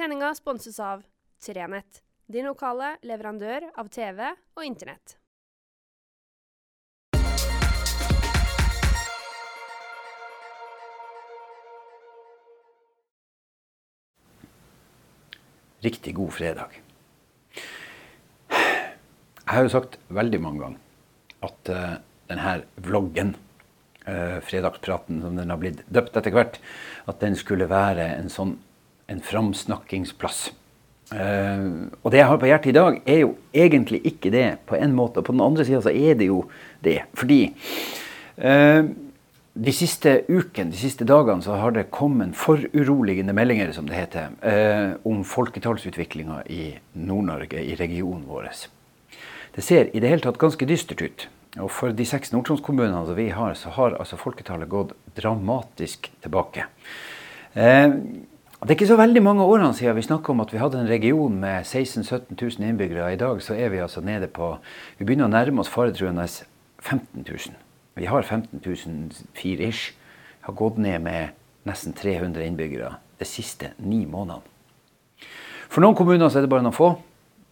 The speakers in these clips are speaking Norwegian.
Sendinga sponses av Trenett, din lokale leverandør av TV og Internett. Riktig god fredag. Jeg har jo sagt veldig mange ganger at uh, denne vloggen, uh, fredagspraten som den har blitt døpt etter hvert, at den skulle være en sånn en framsnakkingsplass. Uh, og det jeg har på hjertet i dag, er jo egentlig ikke det på en måte. Og på den andre sida så er det jo det. Fordi uh, de siste ukene, de siste dagene, så har det kommet foruroligende meldinger, som det heter, uh, om folketallsutviklinga i Nord-Norge, i regionen vår. Det ser i det hele tatt ganske dystert ut. Og for de seks Nord-Troms-kommunene som vi har, så har altså folketallet gått dramatisk tilbake. Eh, det er ikke så veldig mange årene siden vi snakka om at vi hadde en region med 16 000-17 000 innbyggere. I dag så er vi altså nede på Vi begynner å nærme oss faretruende 15 000. Vi har 15 004 ish. Har gått ned med nesten 300 innbyggere de siste ni månedene. For noen kommuner så er det bare noen få.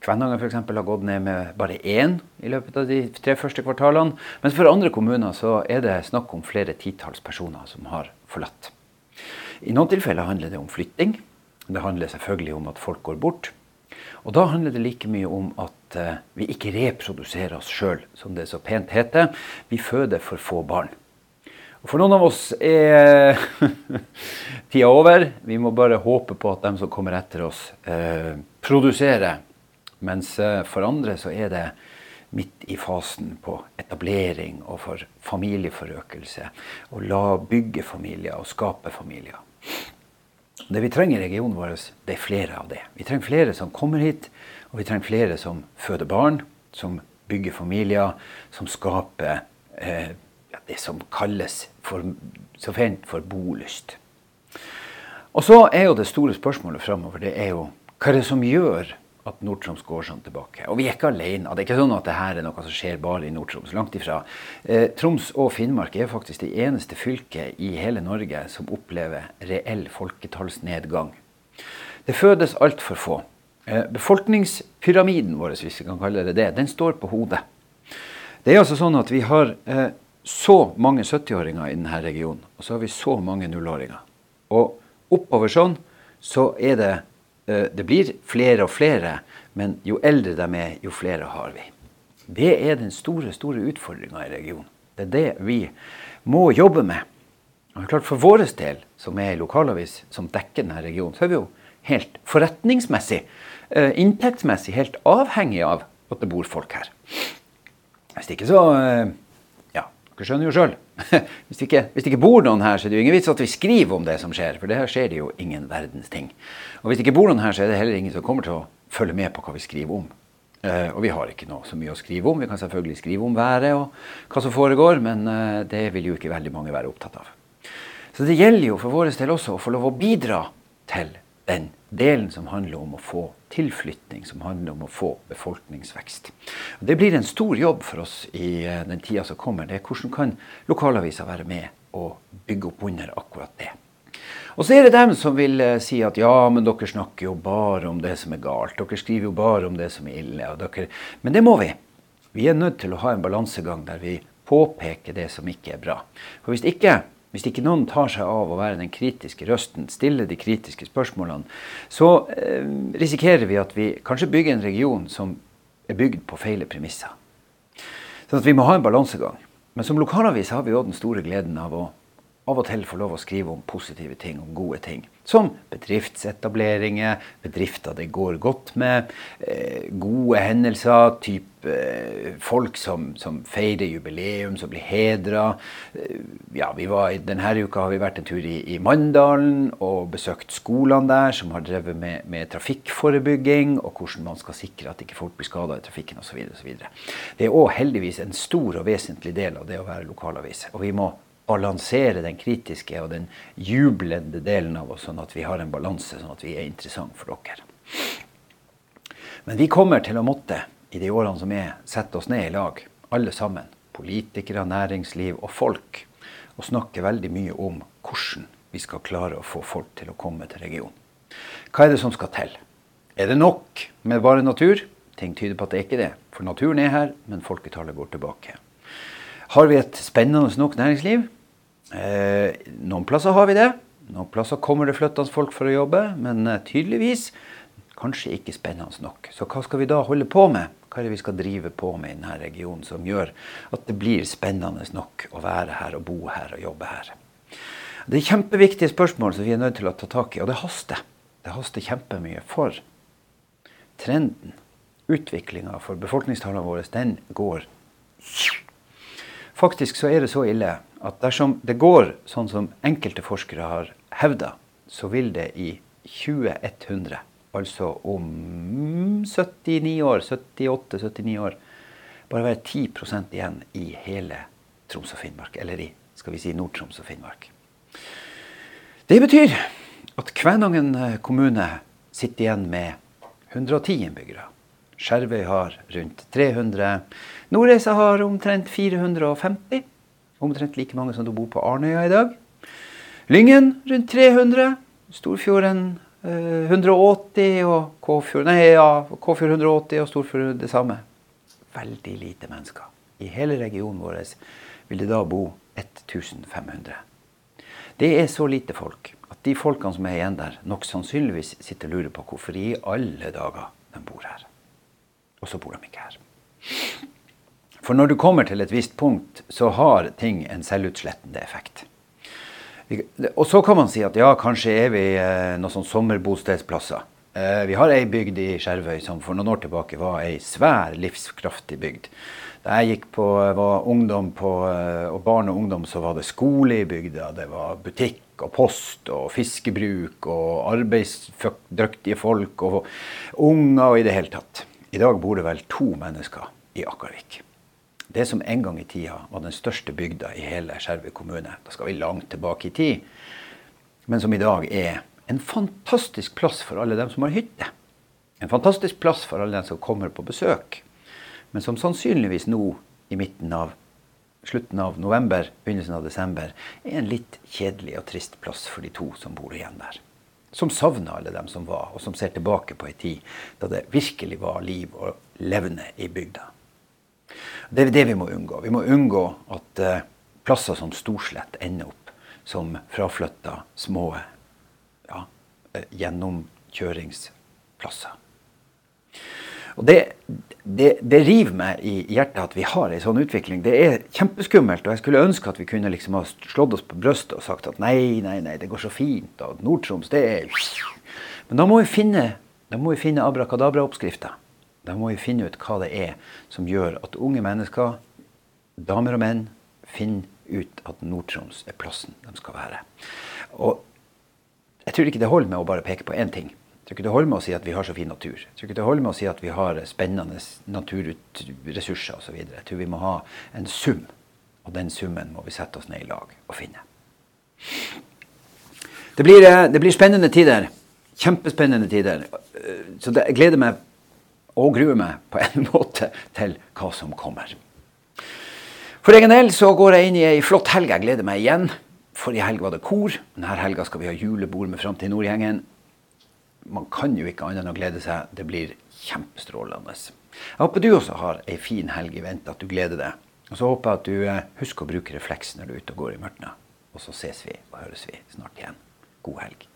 Kvænangen f.eks. har gått ned med bare én i løpet av de tre første kvartalene. Mens for andre kommuner så er det snakk om flere titalls personer som har forlatt. I noen tilfeller handler det om flytting. Det handler selvfølgelig om at folk går bort. Og da handler det like mye om at uh, vi ikke reproduserer oss sjøl, som det så pent heter. Vi føder for få barn. Og for noen av oss er tida over. Vi må bare håpe på at de som kommer etter oss, eh, produserer mens eh, for andre så er det midt i fasen på etablering og for familieforøkelse. Å la bygge familier og skape familier. Det vi trenger i regionen vår, det er flere av det. Vi trenger flere som kommer hit, og vi trenger flere som føder barn, som bygger familier, som skaper eh, det som kalles for, så fint for bolyst. Og så er jo det store spørsmålet framover det er jo hva er det som gjør at Nord-Troms går sånn tilbake. Og vi er ikke alene. Det er ikke sånn at dette er noe som skjer bare i Nord-Troms. Langt ifra. Eh, Troms og Finnmark er faktisk det eneste fylket i hele Norge som opplever reell folketallsnedgang. Det fødes altfor få. Eh, befolkningspyramiden vår, hvis vi kan kalle det det, den står på hodet. Det er altså sånn at vi har eh, så mange 70-åringer i denne regionen, og så har vi så mange nullåringer. Og oppover sånn så er det det blir flere og flere, men jo eldre de er, jo flere har vi. Det er den store store utfordringa i regionen. Det er det vi må jobbe med. Og klart For vår del, som er lokalavis som dekker denne regionen, så er vi jo helt forretningsmessig, inntektsmessig helt avhengig av at det bor folk her. Hvis ikke så dere skjønner jo sjøl. Hvis, hvis, det ikke bor noen her, så er det jo ingen vits at vi skriver om det som skjer. For det her skjer det jo ingen verdens ting. Og hvis det ikke bor noen her, så er det heller ingen som kommer til å følge med på hva vi skriver om. Uh, og vi har ikke noe så mye å skrive om. Vi kan selvfølgelig skrive om været og hva som foregår, men uh, det vil jo ikke veldig mange være opptatt av. Så det gjelder jo for vår del også å få lov å bidra til den delen som handler om å få tilflytning, som handler om å få befolkningsvekst. Det blir en stor jobb for oss i eh, den tida som kommer. Det er hvordan kan lokalavisa være med og bygge opp under akkurat det. Og så er det dem som vil uh, si at ja, men dere snakker jo bare om det som er galt. Dere skriver jo bare om det som er ille. Dere... Men det må vi. Vi er nødt til å ha en balansegang der vi påpeker det som ikke er bra. For hvis ikke hvis ikke noen tar seg av å være den kritiske røsten, stille de kritiske spørsmålene, så eh, risikerer vi at vi kanskje bygger en region som er bygd på feile premisser. Så vi må ha en balansegang. Men som lokalavis har vi òg den store gleden av å av og til få lov å skrive om positive ting, om gode ting. Som bedriftsetableringer, bedrifter det går godt med, eh, gode hendelser, type eh, folk som, som, feirer jubileum, som blir hedra. Eh, ja, denne uka har vi vært en tur i, i Mandalen og besøkt skolene der, som har drevet med, med, trafikkforebygging, og hvordan man skal sikre at ikke folk blir skada i trafikken osv. Det er òg heldigvis en stor og vesentlig del av det å være lokalavis. Og vi må balansere den kritiske og den jublende delen av oss, sånn at vi har en balanse, sånn at vi er interessante for dere. Men vi kommer til å måtte, i de årene som er, sette oss ned i lag, alle sammen, politikere, næringsliv og folk, og snakke veldig mye om hvordan vi skal klare å få folk til å komme til regionen. Hva er det som skal til? Er det nok med bare natur? Ting tyder på at det er ikke det. For naturen er her, men folketallet går tilbake. Har vi et spennende nok næringsliv? Eh, noen plasser har vi det. Noen plasser kommer det flyttende folk for å jobbe, men eh, tydeligvis kanskje ikke spennende nok. Så hva skal vi da holde på med? Hva er det vi skal drive på med i denne regionen som gjør at det blir spennende nok å være her og bo her og jobbe her? Det er kjempeviktige spørsmål som vi er nødt til å ta tak i, og det haster. Det haster kjempemye. For trenden utviklinga for befolkningstallene våre, den går Faktisk så er det så ille at dersom det går sånn som enkelte forskere har hevda, så vil det i 2100, altså om 79 år, 78-79 år, bare være 10% igjen i hele Troms og Finnmark. Eller i skal vi si Nord-Troms og Finnmark. Det betyr at Kvænangen kommune sitter igjen med 110 innbyggere. Skjervøy har rundt 300. Nordreisa har omtrent 450. Omtrent like mange som det bor på Arnøya i dag. Lyngen rundt 300. Storfjorden eh, 180 og Kåfjord nei, ja, Kåfjord 180 og Storfjord det samme. Veldig lite mennesker. I hele regionen vår vil det da bo 1500. Det er så lite folk at de folkene som er igjen der, nok sannsynligvis sitter og lurer på hvorfor i alle dager de bor her og så bor de ikke her. For når du kommer til et visst punkt, så har ting en selvutslettende effekt. Og så kan man si at ja, kanskje er vi eh, noen sånn sommerbostedsplasser. Eh, vi har ei bygd i Skjervøy som for noen år tilbake var ei svær, livskraftig bygd. Da jeg gikk på, var ungdom på, eh, og barn og ungdom, så var det skole i bygda. Det var butikk og post og fiskebruk og arbeidsdyktige folk og unger og i det hele tatt. I dag bor det vel to mennesker i Akkarvik. Det som en gang i tida var den største bygda i hele Skjervøy kommune. Da skal vi langt tilbake i tid. Men som i dag er en fantastisk plass for alle dem som har hytte. En fantastisk plass for alle dem som kommer på besøk. Men som sannsynligvis nå, i midten av slutten av november, begynnelsen av desember, er en litt kjedelig og trist plass for de to som bor igjen der som savner alle dem som var, og som ser tilbake på ei tid da det virkelig var liv og levende i bygda. Det er det vi må unngå. Vi må unngå at uh, plasser som Storslett ender opp som fraflytta, små ja, uh, gjennomkjøringsplasser. Og det, det, det, river meg i hjertet at vi har en sånn utvikling. Det er kjempeskummelt. Og jeg skulle ønske at vi kunne liksom ha slått oss på brystet og sagt at nei, nei, nei, det går så fint. Og Nord-Troms, det er Men da må vi finne, finne abrakadabra-oppskrifter. Da må vi finne ut hva det er som gjør at unge mennesker, damer og menn, finner ut at Nord-Troms er plassen de skal være. Og jeg tror ikke det holder med å bare peke på én ting Jeg tror ikke det holder med å si at vi har så fin natur. Jeg tror ikke det holder med å si at vi har spennende naturressurser osv. Jeg tror vi må ha en sum, og den summen må vi sette oss ned i lag og finne. Det blir, eh, det blir spennende tider. Kjempespennende tider. Så det, jeg gleder meg og gruer meg på en måte til hva som kommer. For egen del så går jeg inn i ei flott helg. Jeg gleder meg igjen. Forrige helg var det kor. Denne helga skal vi ha julebord med Framtid Nordgjengen man kan jo ikke annet enn å glede seg. Det blir kjempestrålende. Jeg håper du også har ei fin helg i vente, at du gleder deg. Og så håper jeg at du eh, husker å bruke refleks når du er ute og går i mørket. Og så ses vi og høres vi snart igjen. God helg.